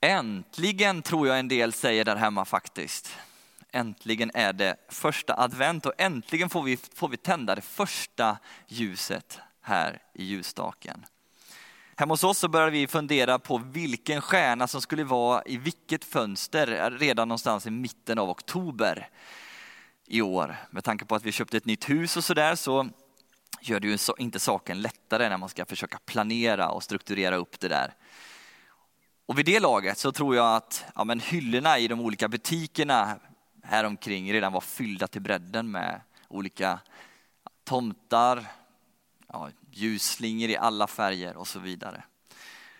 Äntligen tror jag en del säger där hemma faktiskt. Äntligen är det första advent och äntligen får vi, får vi tända det första ljuset här i ljusstaken. Hemma hos oss så började vi fundera på vilken stjärna som skulle vara i vilket fönster redan någonstans i mitten av oktober i år. Med tanke på att vi köpte ett nytt hus och sådär så gör det ju inte saken lättare när man ska försöka planera och strukturera upp det där. Och vid det laget så tror jag att ja, men hyllorna i de olika butikerna här omkring redan var fyllda till bredden med olika tomtar, ja, ljusslingor i alla färger och så vidare.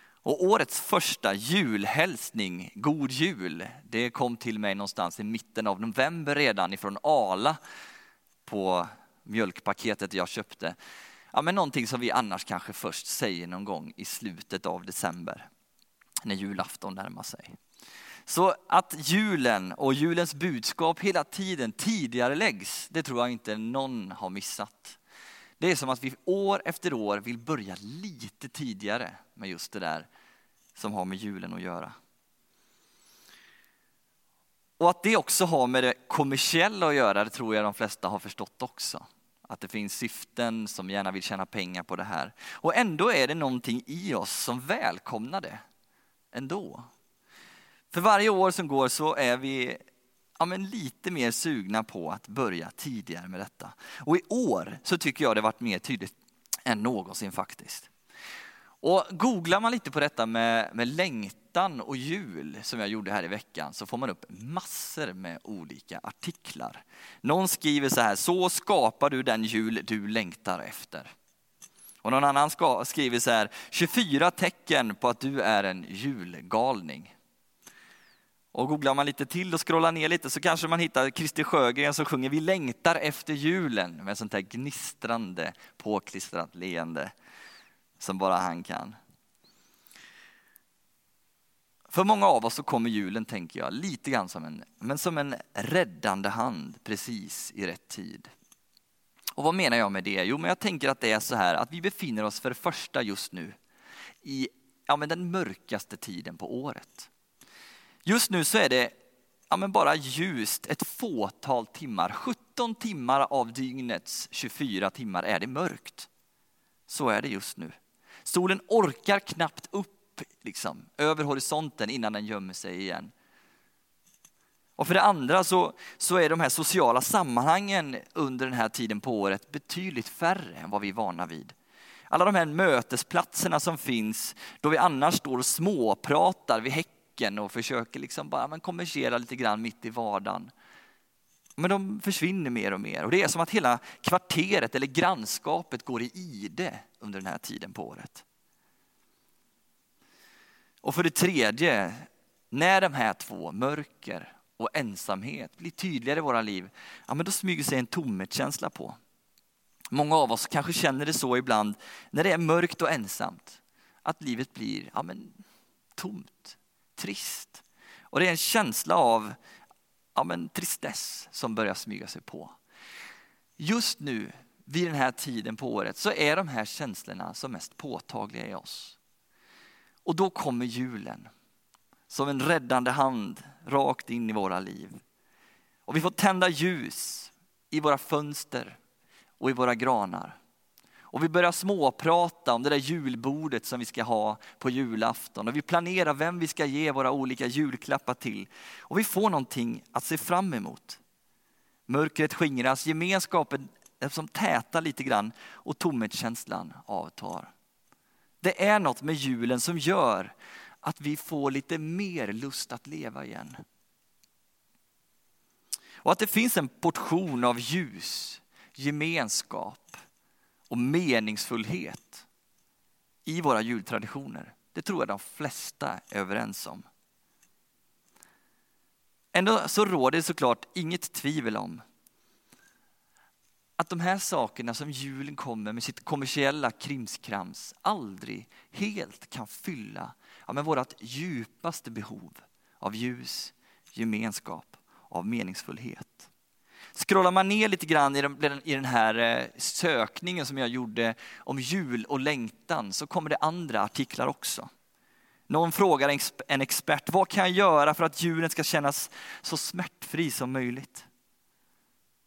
Och årets första julhälsning, God Jul, det kom till mig någonstans i mitten av november redan ifrån Ala på mjölkpaketet jag köpte. Ja, men någonting som vi annars kanske först säger någon gång i slutet av december när julafton närmar sig. Så att julen och julens budskap hela tiden tidigare läggs, det tror jag inte någon har missat. Det är som att vi år efter år vill börja lite tidigare med just det där som har med julen att göra. Och att det också har med det kommersiella att göra, det tror jag de flesta har förstått också. Att det finns syften som gärna vill tjäna pengar på det här. Och ändå är det någonting i oss som välkomnar det ändå. För varje år som går så är vi ja, men lite mer sugna på att börja tidigare med detta. Och i år så tycker jag det varit mer tydligt än någonsin faktiskt. Och googlar man lite på detta med, med längtan och jul som jag gjorde här i veckan så får man upp massor med olika artiklar. Någon skriver så här, så skapar du den jul du längtar efter. Och någon annan skriver så här, 24 tecken på att du är en julgalning. Och googlar man lite till och scrollar ner lite så kanske man hittar Christer Sjögren som sjunger Vi längtar efter julen med sånt här gnistrande påklistrat leende som bara han kan. För många av oss så kommer julen, tänker jag, lite grann som en, men som en räddande hand precis i rätt tid. Och vad menar jag med det? Jo, men jag tänker att det är så här att vi befinner oss för det första just nu i ja, men den mörkaste tiden på året. Just nu så är det ja, men bara ljust ett fåtal timmar. 17 timmar av dygnets 24 timmar är det mörkt. Så är det just nu. Solen orkar knappt upp liksom, över horisonten innan den gömmer sig igen. Och för det andra så, så är de här sociala sammanhangen under den här tiden på året betydligt färre än vad vi är vana vid. Alla de här mötesplatserna som finns då vi annars står och småpratar vid häcken och försöker liksom bara men konversera lite grann mitt i vardagen. Men de försvinner mer och mer och det är som att hela kvarteret eller grannskapet går i ide under den här tiden på året. Och för det tredje, när de här två, mörker och ensamhet blir tydligare i våra liv, ja men då smyger sig en tomhetskänsla på. Många av oss kanske känner det så ibland när det är mörkt och ensamt, att livet blir ja men, tomt, trist. Och det är en känsla av ja men, tristess som börjar smyga sig på. Just nu, vid den här tiden på året, så är de här känslorna som mest påtagliga i oss. Och då kommer julen som en räddande hand rakt in i våra liv. Och vi får tända ljus i våra fönster och i våra granar. Och vi börjar småprata om det där julbordet som vi ska ha på julafton. Och vi planerar vem vi ska ge våra olika julklappar till. Och vi får någonting att se fram emot. Mörkret skingras, gemenskapen som tätar lite grann och tomhetskänslan avtar. Det är något med julen som gör att vi får lite mer lust att leva igen. Och att det finns en portion av ljus, gemenskap och meningsfullhet i våra jultraditioner. Det tror jag de flesta är överens om. Ändå så råder det såklart inget tvivel om att de här sakerna som julen kommer med sitt kommersiella krimskrams aldrig helt kan fylla ja, men vårt djupaste behov av ljus, gemenskap, av meningsfullhet. Scrollar man ner lite grann i den här eh, sökningen som jag gjorde om jul och längtan så kommer det andra artiklar också. Någon frågar en expert, vad kan jag göra för att julen ska kännas så smärtfri som möjligt?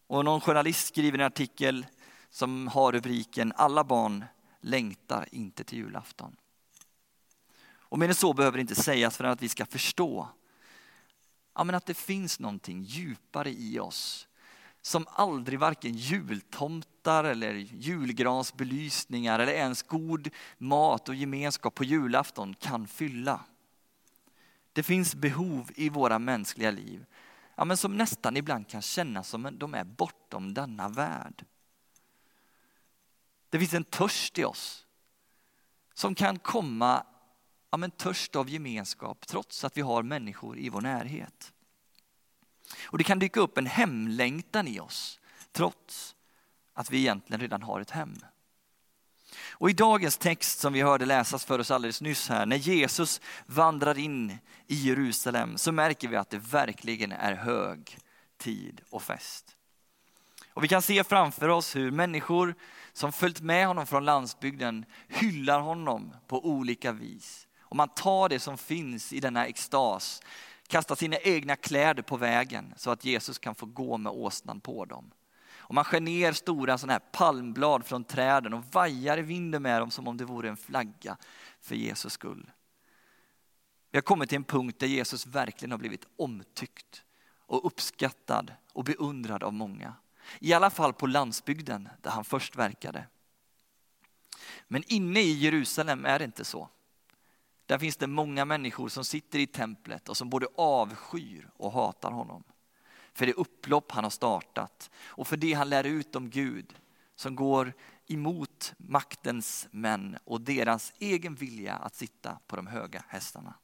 Och någon journalist skriver en artikel som har rubriken Alla barn längtar inte till julafton. Och mer än så behöver det inte sägas för att vi ska förstå ja, men att det finns någonting djupare i oss som aldrig varken jultomtar eller julgransbelysningar eller ens god mat och gemenskap på julafton kan fylla. Det finns behov i våra mänskliga liv ja, men som nästan ibland kan kännas som att de är bortom denna värld. Det finns en törst i oss som kan komma ja, men törst av gemenskap trots att vi har människor i vår närhet. Och det kan dyka upp en hemlängtan i oss trots att vi egentligen redan har ett hem. Och i dagens text som vi hörde läsas för oss alldeles nyss här, när Jesus vandrar in i Jerusalem så märker vi att det verkligen är hög tid och fest. Och vi kan se framför oss hur människor som följt med honom från landsbygden hyllar honom på olika vis. Och man tar det som finns i denna extas, kastar sina egna kläder på vägen så att Jesus kan få gå med åsnan på dem. Och man skär ner stora sådana här palmblad från träden och vajar i vinden med dem som om det vore en flagga för Jesus skull. Vi har kommit till en punkt där Jesus verkligen har blivit omtyckt och uppskattad och beundrad av många. I alla fall på landsbygden där han först verkade. Men inne i Jerusalem är det inte så. Där finns det många människor som sitter i templet och som både avskyr och hatar honom. För det upplopp han har startat och för det han lär ut om Gud som går emot maktens män och deras egen vilja att sitta på de höga hästarna.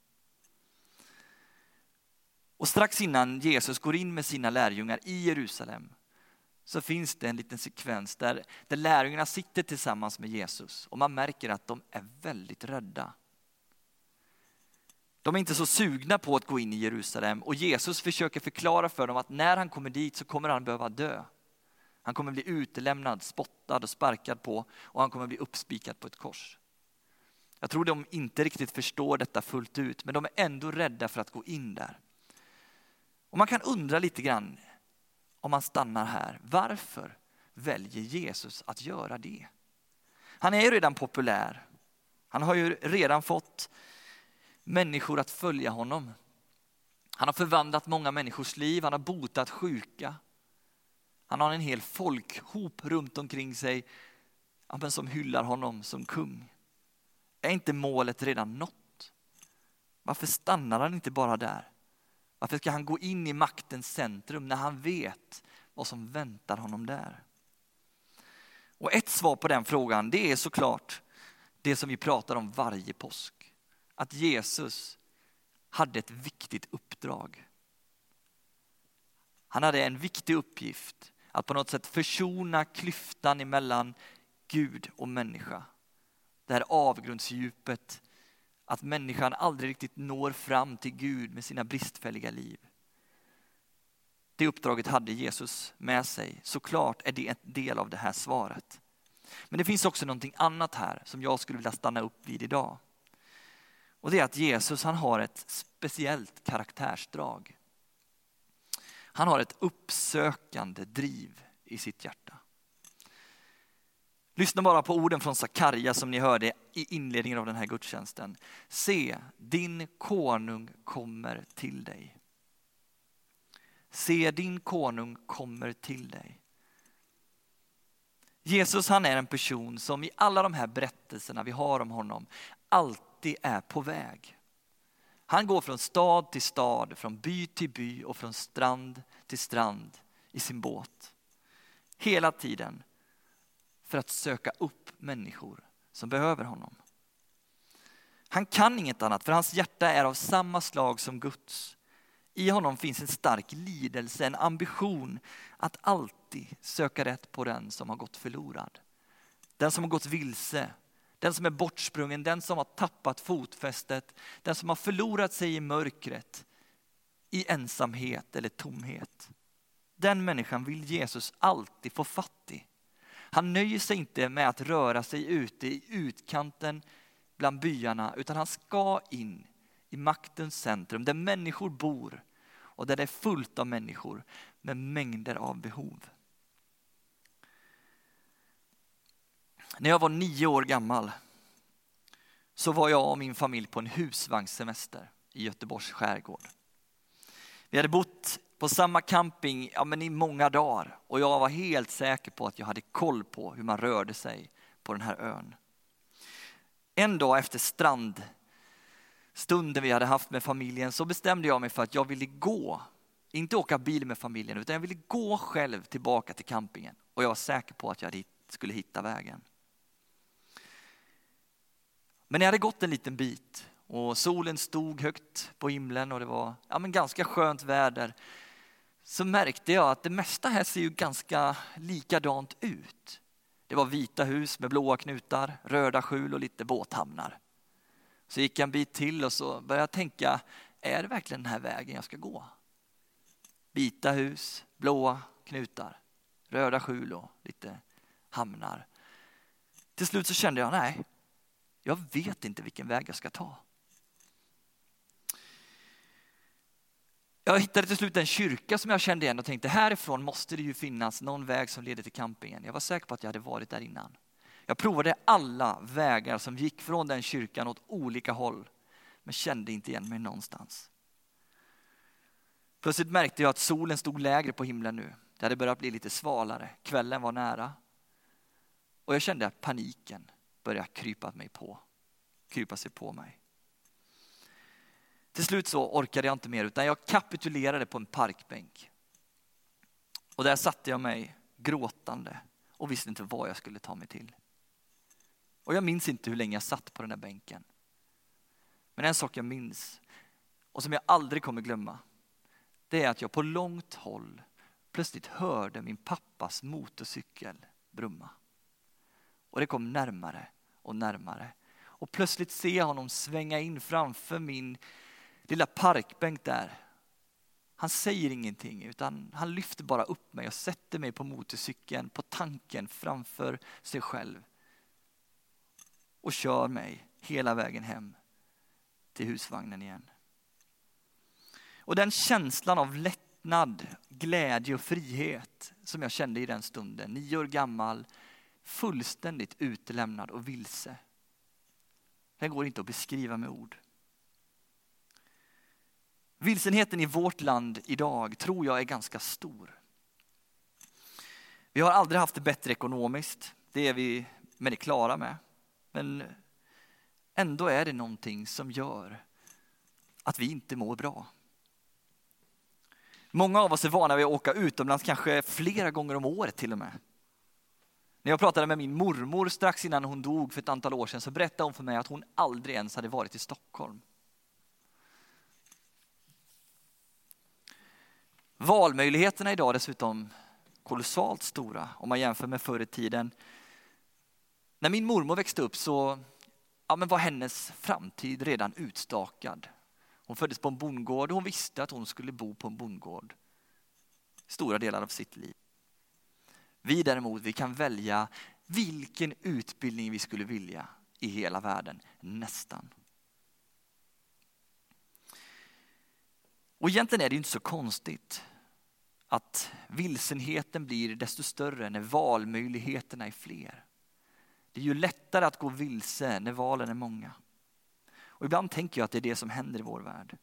Och strax innan Jesus går in med sina lärjungar i Jerusalem så finns det en liten sekvens där, där lärjungarna sitter tillsammans med Jesus och man märker att de är väldigt rädda. De är inte så sugna på att gå in i Jerusalem och Jesus försöker förklara för dem att när han kommer dit så kommer han behöva dö. Han kommer bli utelämnad, spottad och sparkad på och han kommer bli uppspikad på ett kors. Jag tror de inte riktigt förstår detta fullt ut men de är ändå rädda för att gå in där. Och man kan undra lite grann om man stannar här. Varför väljer Jesus att göra det? Han är ju redan populär. Han har ju redan fått människor att följa honom. Han har förvandlat många människors liv, han har botat sjuka. Han har en hel folkhop runt omkring sig som hyllar honom som kung. Är inte målet redan nått? Varför stannar han inte bara där? Varför ska han gå in i maktens centrum när han vet vad som väntar honom där? Och ett svar på den frågan det är såklart det som vi pratar om varje påsk att Jesus hade ett viktigt uppdrag. Han hade en viktig uppgift att på något sätt försona klyftan emellan Gud och människa. Det här avgrundsdjupet, att människan aldrig riktigt når fram till Gud med sina bristfälliga liv. Det uppdraget hade Jesus med sig. Såklart är det en del av det här svaret. Men det finns också någonting annat här som jag skulle vilja stanna upp vid idag. Och det är att Jesus han har ett speciellt karaktärsdrag. Han har ett uppsökande driv i sitt hjärta. Lyssna bara på orden från Sakarja som ni hörde i inledningen av den här gudstjänsten. Se, din konung kommer till dig. Se, din konung kommer till dig. Jesus han är en person som i alla de här berättelserna vi har om honom alltid alltid är på väg. Han går från stad till stad, från by till by och från strand till strand i sin båt. Hela tiden för att söka upp människor som behöver honom. Han kan inget annat för hans hjärta är av samma slag som Guds. I honom finns en stark lidelse, en ambition att alltid söka rätt på den som har gått förlorad. Den som har gått vilse, den som är bortsprungen, den som har tappat fotfästet, den som har förlorat sig i mörkret, i ensamhet eller tomhet. Den människan vill Jesus alltid få fatt i. Han nöjer sig inte med att röra sig ute i utkanten bland byarna utan han ska in i maktens centrum där människor bor och där det är fullt av människor med mängder av behov. När jag var nio år gammal så var jag och min familj på en husvagnssemester i Göteborgs skärgård. Vi hade bott på samma camping ja, men i många dagar och jag var helt säker på att jag hade koll på hur man rörde sig på den här ön. En dag efter strandstunden vi hade haft med familjen så bestämde jag mig för att jag ville gå, inte åka bil med familjen, utan jag ville gå själv tillbaka till campingen. Och jag var säker på att jag skulle hitta vägen. Men jag hade gått en liten bit och solen stod högt på himlen och det var ja, men ganska skönt väder. Så märkte jag att det mesta här ser ju ganska likadant ut. Det var vita hus med blåa knutar, röda skjul och lite båthamnar. Så gick jag en bit till och så började jag tänka, är det verkligen den här vägen jag ska gå? Vita hus, blåa knutar, röda skjul och lite hamnar. Till slut så kände jag, nej, jag vet inte vilken väg jag ska ta. Jag hittade till slut en kyrka som jag kände igen och tänkte härifrån måste det ju finnas någon väg som leder till campingen. Jag var säker på att jag hade varit där innan. Jag provade alla vägar som gick från den kyrkan åt olika håll men kände inte igen mig någonstans. Plötsligt märkte jag att solen stod lägre på himlen nu. Det hade börjat bli lite svalare. Kvällen var nära. Och jag kände paniken började krypa mig på. Krypa sig på mig. Till slut så orkade jag inte mer utan jag kapitulerade på en parkbänk. Och där satte jag mig gråtande och visste inte vad jag skulle ta mig till. Och jag minns inte hur länge jag satt på den där bänken. Men en sak jag minns och som jag aldrig kommer glömma det är att jag på långt håll plötsligt hörde min pappas motorcykel brumma. Och det kom närmare och närmare. Och plötsligt ser jag honom svänga in framför min lilla parkbänk där. Han säger ingenting utan han lyfter bara upp mig och sätter mig på motorcykeln, på tanken framför sig själv. Och kör mig hela vägen hem till husvagnen igen. Och den känslan av lättnad, glädje och frihet som jag kände i den stunden, nio år gammal, fullständigt utelämnad och vilse. Den går inte att beskriva med ord. Vilsenheten i vårt land idag tror jag är ganska stor. Vi har aldrig haft det bättre ekonomiskt, det är vi med det klara med. Men ändå är det någonting som gör att vi inte mår bra. Många av oss är vana vid att åka utomlands kanske flera gånger om året till och med. När jag pratade med min mormor strax innan hon dog för ett antal år sedan så berättade hon för mig att hon aldrig ens hade varit i Stockholm. Valmöjligheterna idag är dessutom kolossalt stora om man jämför med förr i tiden. När min mormor växte upp så ja, men var hennes framtid redan utstakad. Hon föddes på en bondgård och hon visste att hon skulle bo på en bondgård stora delar av sitt liv. Vi däremot, vi kan välja vilken utbildning vi skulle vilja i hela världen, nästan. Och egentligen är det inte så konstigt att vilsenheten blir desto större när valmöjligheterna är fler. Det är ju lättare att gå vilse när valen är många. Och ibland tänker jag att det är det som händer i vår värld.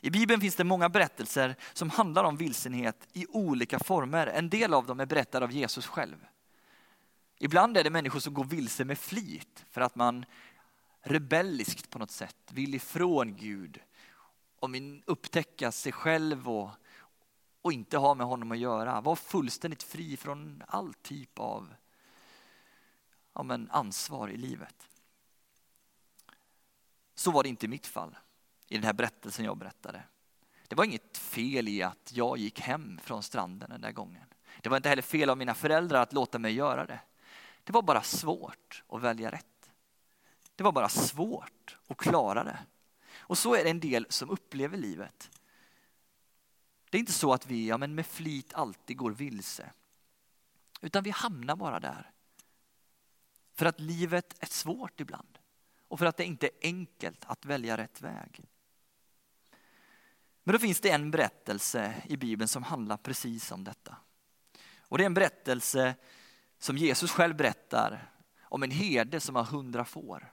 I Bibeln finns det många berättelser som handlar om vilsenhet i olika former. En del av dem är berättade av Jesus själv. Ibland är det människor som går vilse med flit för att man rebelliskt på något sätt vill ifrån Gud och vill upptäcka sig själv och, och inte ha med honom att göra. Var fullständigt fri från all typ av ja, men ansvar i livet. Så var det inte i mitt fall, i den här berättelsen jag berättade. Det var inget fel i att jag gick hem från stranden den där gången. Det var inte heller fel av mina föräldrar att låta mig göra det. Det var bara svårt att välja rätt. Det var bara svårt att klara det. Och så är det en del som upplever livet. Det är inte så att vi ja, men med flit alltid går vilse. Utan vi hamnar bara där. För att livet är svårt ibland. och för att det inte är enkelt att välja rätt väg. Men då finns det en berättelse i Bibeln som handlar precis om detta. Och det är en berättelse som Jesus själv berättar om en herde som har hundra får.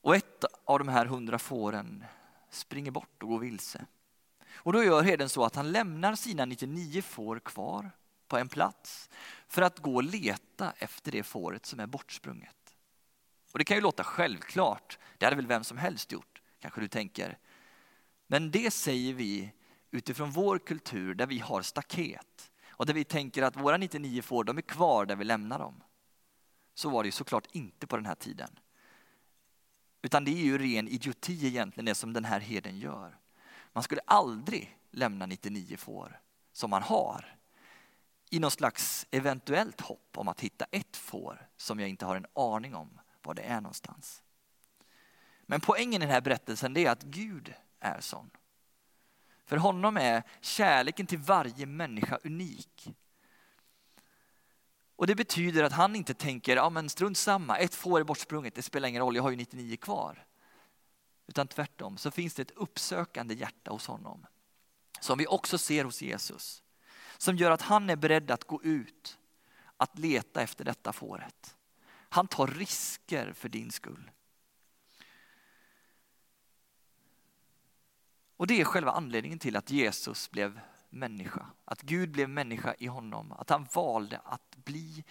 Och ett av de här hundra fåren springer bort och går vilse. Och då gör herden så att han lämnar sina 99 får kvar på en plats för att gå och leta efter det fåret som är bortsprunget. Och det kan ju låta självklart, det hade väl vem som helst gjort, kanske du tänker. Men det säger vi utifrån vår kultur där vi har staket och där vi tänker att våra 99 får, de är kvar där vi lämnar dem. Så var det ju såklart inte på den här tiden. Utan det är ju ren idioti egentligen det som den här herden gör. Man skulle aldrig lämna 99 får som man har i någon slags eventuellt hopp om att hitta ett får som jag inte har en aning om var det är någonstans. Men poängen i den här berättelsen är att Gud är sån. För honom är kärleken till varje människa unik. Och det betyder att han inte tänker, ja men strunt samma, ett får är bortsprunget, det spelar ingen roll, jag har ju 99 kvar. Utan tvärtom så finns det ett uppsökande hjärta hos honom. Som vi också ser hos Jesus. Som gör att han är beredd att gå ut, att leta efter detta fåret. Han tar risker för din skull. Och det är själva anledningen till att Jesus blev människa. Att Gud blev människa i honom. Att han valde att bli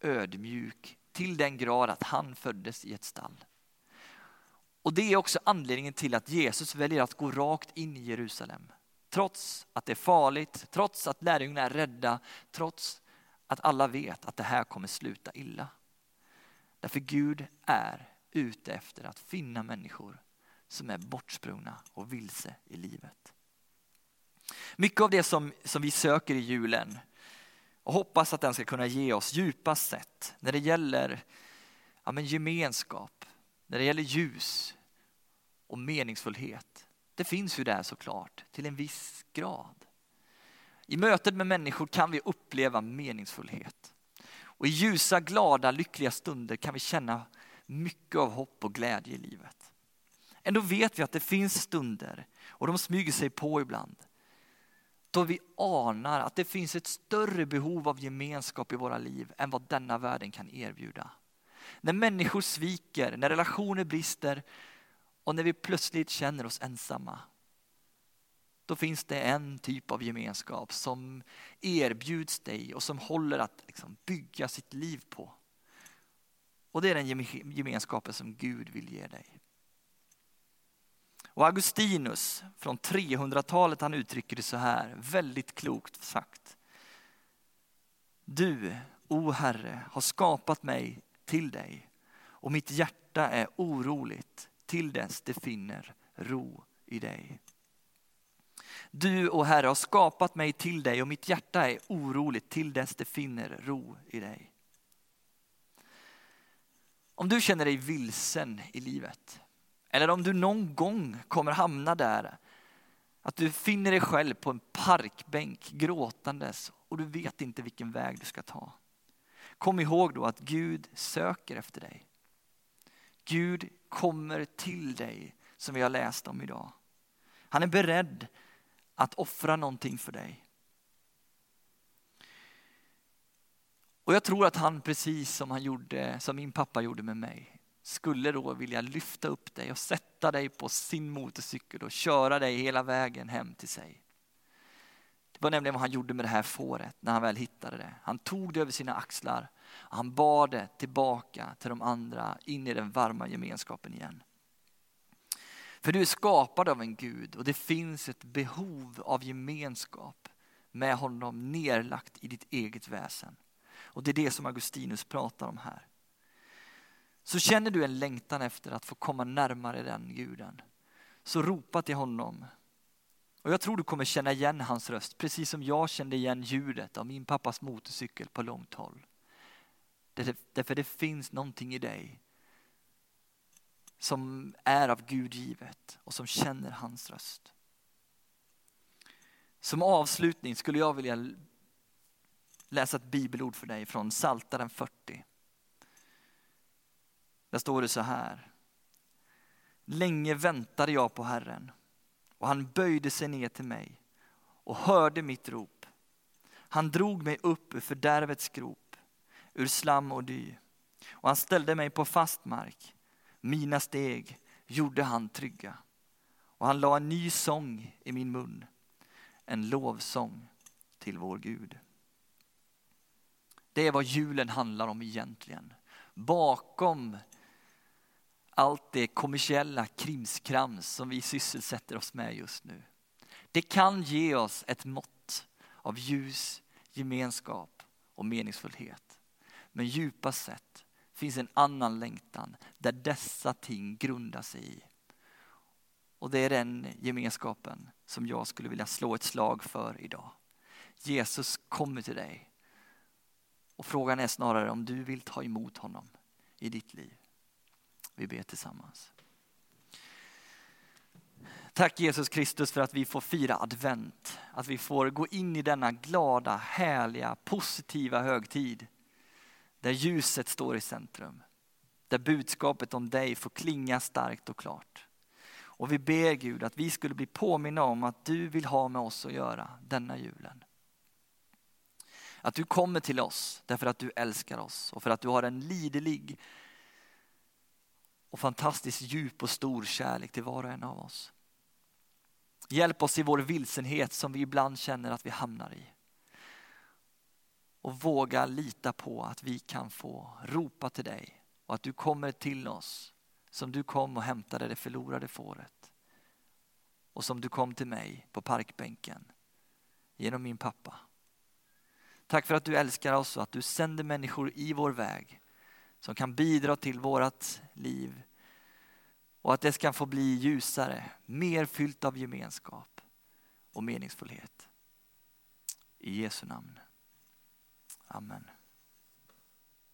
ödmjuk till den grad att han föddes i ett stall. Och det är också anledningen till att Jesus väljer att gå rakt in i Jerusalem. Trots att det är farligt, trots att lärjungarna är rädda, trots att alla vet att det här kommer sluta illa. Därför Gud är ute efter att finna människor som är bortsprungna och vilse i livet. Mycket av det som, som vi söker i julen och hoppas att den ska kunna ge oss djupast sett när det gäller ja, men gemenskap, när det gäller ljus och meningsfullhet. Det finns ju där såklart till en viss grad. I mötet med människor kan vi uppleva meningsfullhet. Och i ljusa, glada, lyckliga stunder kan vi känna mycket av hopp och glädje i livet. Ändå vet vi att det finns stunder, och de smyger sig på ibland, då vi anar att det finns ett större behov av gemenskap i våra liv än vad denna världen kan erbjuda. När människor sviker, när relationer brister och när vi plötsligt känner oss ensamma. Då finns det en typ av gemenskap som erbjuds dig och som håller att liksom bygga sitt liv på. Och det är den gemenskapen som Gud vill ge dig. Och Augustinus från 300-talet han uttrycker det så här, väldigt klokt sagt. Du, o Herre, har skapat mig till dig och mitt hjärta är oroligt till dess det finner ro i dig. Du, o Herre, har skapat mig till dig och mitt hjärta är oroligt till dess det finner ro i dig. Om du känner dig vilsen i livet, eller om du någon gång kommer hamna där, att du finner dig själv på en parkbänk gråtandes och du vet inte vilken väg du ska ta. Kom ihåg då att Gud söker efter dig. Gud kommer till dig som vi har läst om idag. Han är beredd att offra någonting för dig. Och jag tror att han precis som han gjorde, som min pappa gjorde med mig, skulle då vilja lyfta upp dig och sätta dig på sin motorcykel och köra dig hela vägen hem till sig. Det var nämligen vad han gjorde med det här fåret när han väl hittade det. Han tog det över sina axlar och han bar det tillbaka till de andra in i den varma gemenskapen igen. För du är skapad av en Gud och det finns ett behov av gemenskap med honom nerlagt i ditt eget väsen. Och det är det som Augustinus pratar om här. Så känner du en längtan efter att få komma närmare den guden, så ropa till honom. Och jag tror du kommer känna igen hans röst, precis som jag kände igen ljudet av min pappas motorcykel på långt håll. Därför det finns någonting i dig som är av Gud givet och som känner hans röst. Som avslutning skulle jag vilja läsa ett bibelord för dig från Saltaren 40. Där står det så här. Länge väntade jag på Herren och han böjde sig ner till mig och hörde mitt rop. Han drog mig upp ur fördärvets grop, ur slam och dy och han ställde mig på fast mark. Mina steg gjorde han trygga och han la en ny sång i min mun, en lovsång till vår Gud. Det är vad julen handlar om egentligen. Bakom allt det kommersiella krimskrams som vi sysselsätter oss med just nu. Det kan ge oss ett mått av ljus, gemenskap och meningsfullhet. Men djupast sett finns en annan längtan där dessa ting grundar sig i. Och det är den gemenskapen som jag skulle vilja slå ett slag för idag. Jesus kommer till dig. Och frågan är snarare om du vill ta emot honom i ditt liv. Vi ber tillsammans. Tack Jesus Kristus för att vi får fira advent. Att vi får gå in i denna glada, härliga, positiva högtid. Där ljuset står i centrum. Där budskapet om dig får klinga starkt och klart. Och vi ber Gud att vi skulle bli påminna om att du vill ha med oss att göra denna julen. Att du kommer till oss därför att du älskar oss och för att du har en liderlig och fantastiskt djup och stor kärlek till var och en av oss. Hjälp oss i vår vilsenhet som vi ibland känner att vi hamnar i. Och våga lita på att vi kan få ropa till dig och att du kommer till oss som du kom och hämtade det förlorade fåret. Och som du kom till mig på parkbänken genom min pappa. Tack för att du älskar oss och att du sänder människor i vår väg som kan bidra till vårt liv och att det ska få bli ljusare, mer fyllt av gemenskap och meningsfullhet. I Jesu namn. Amen.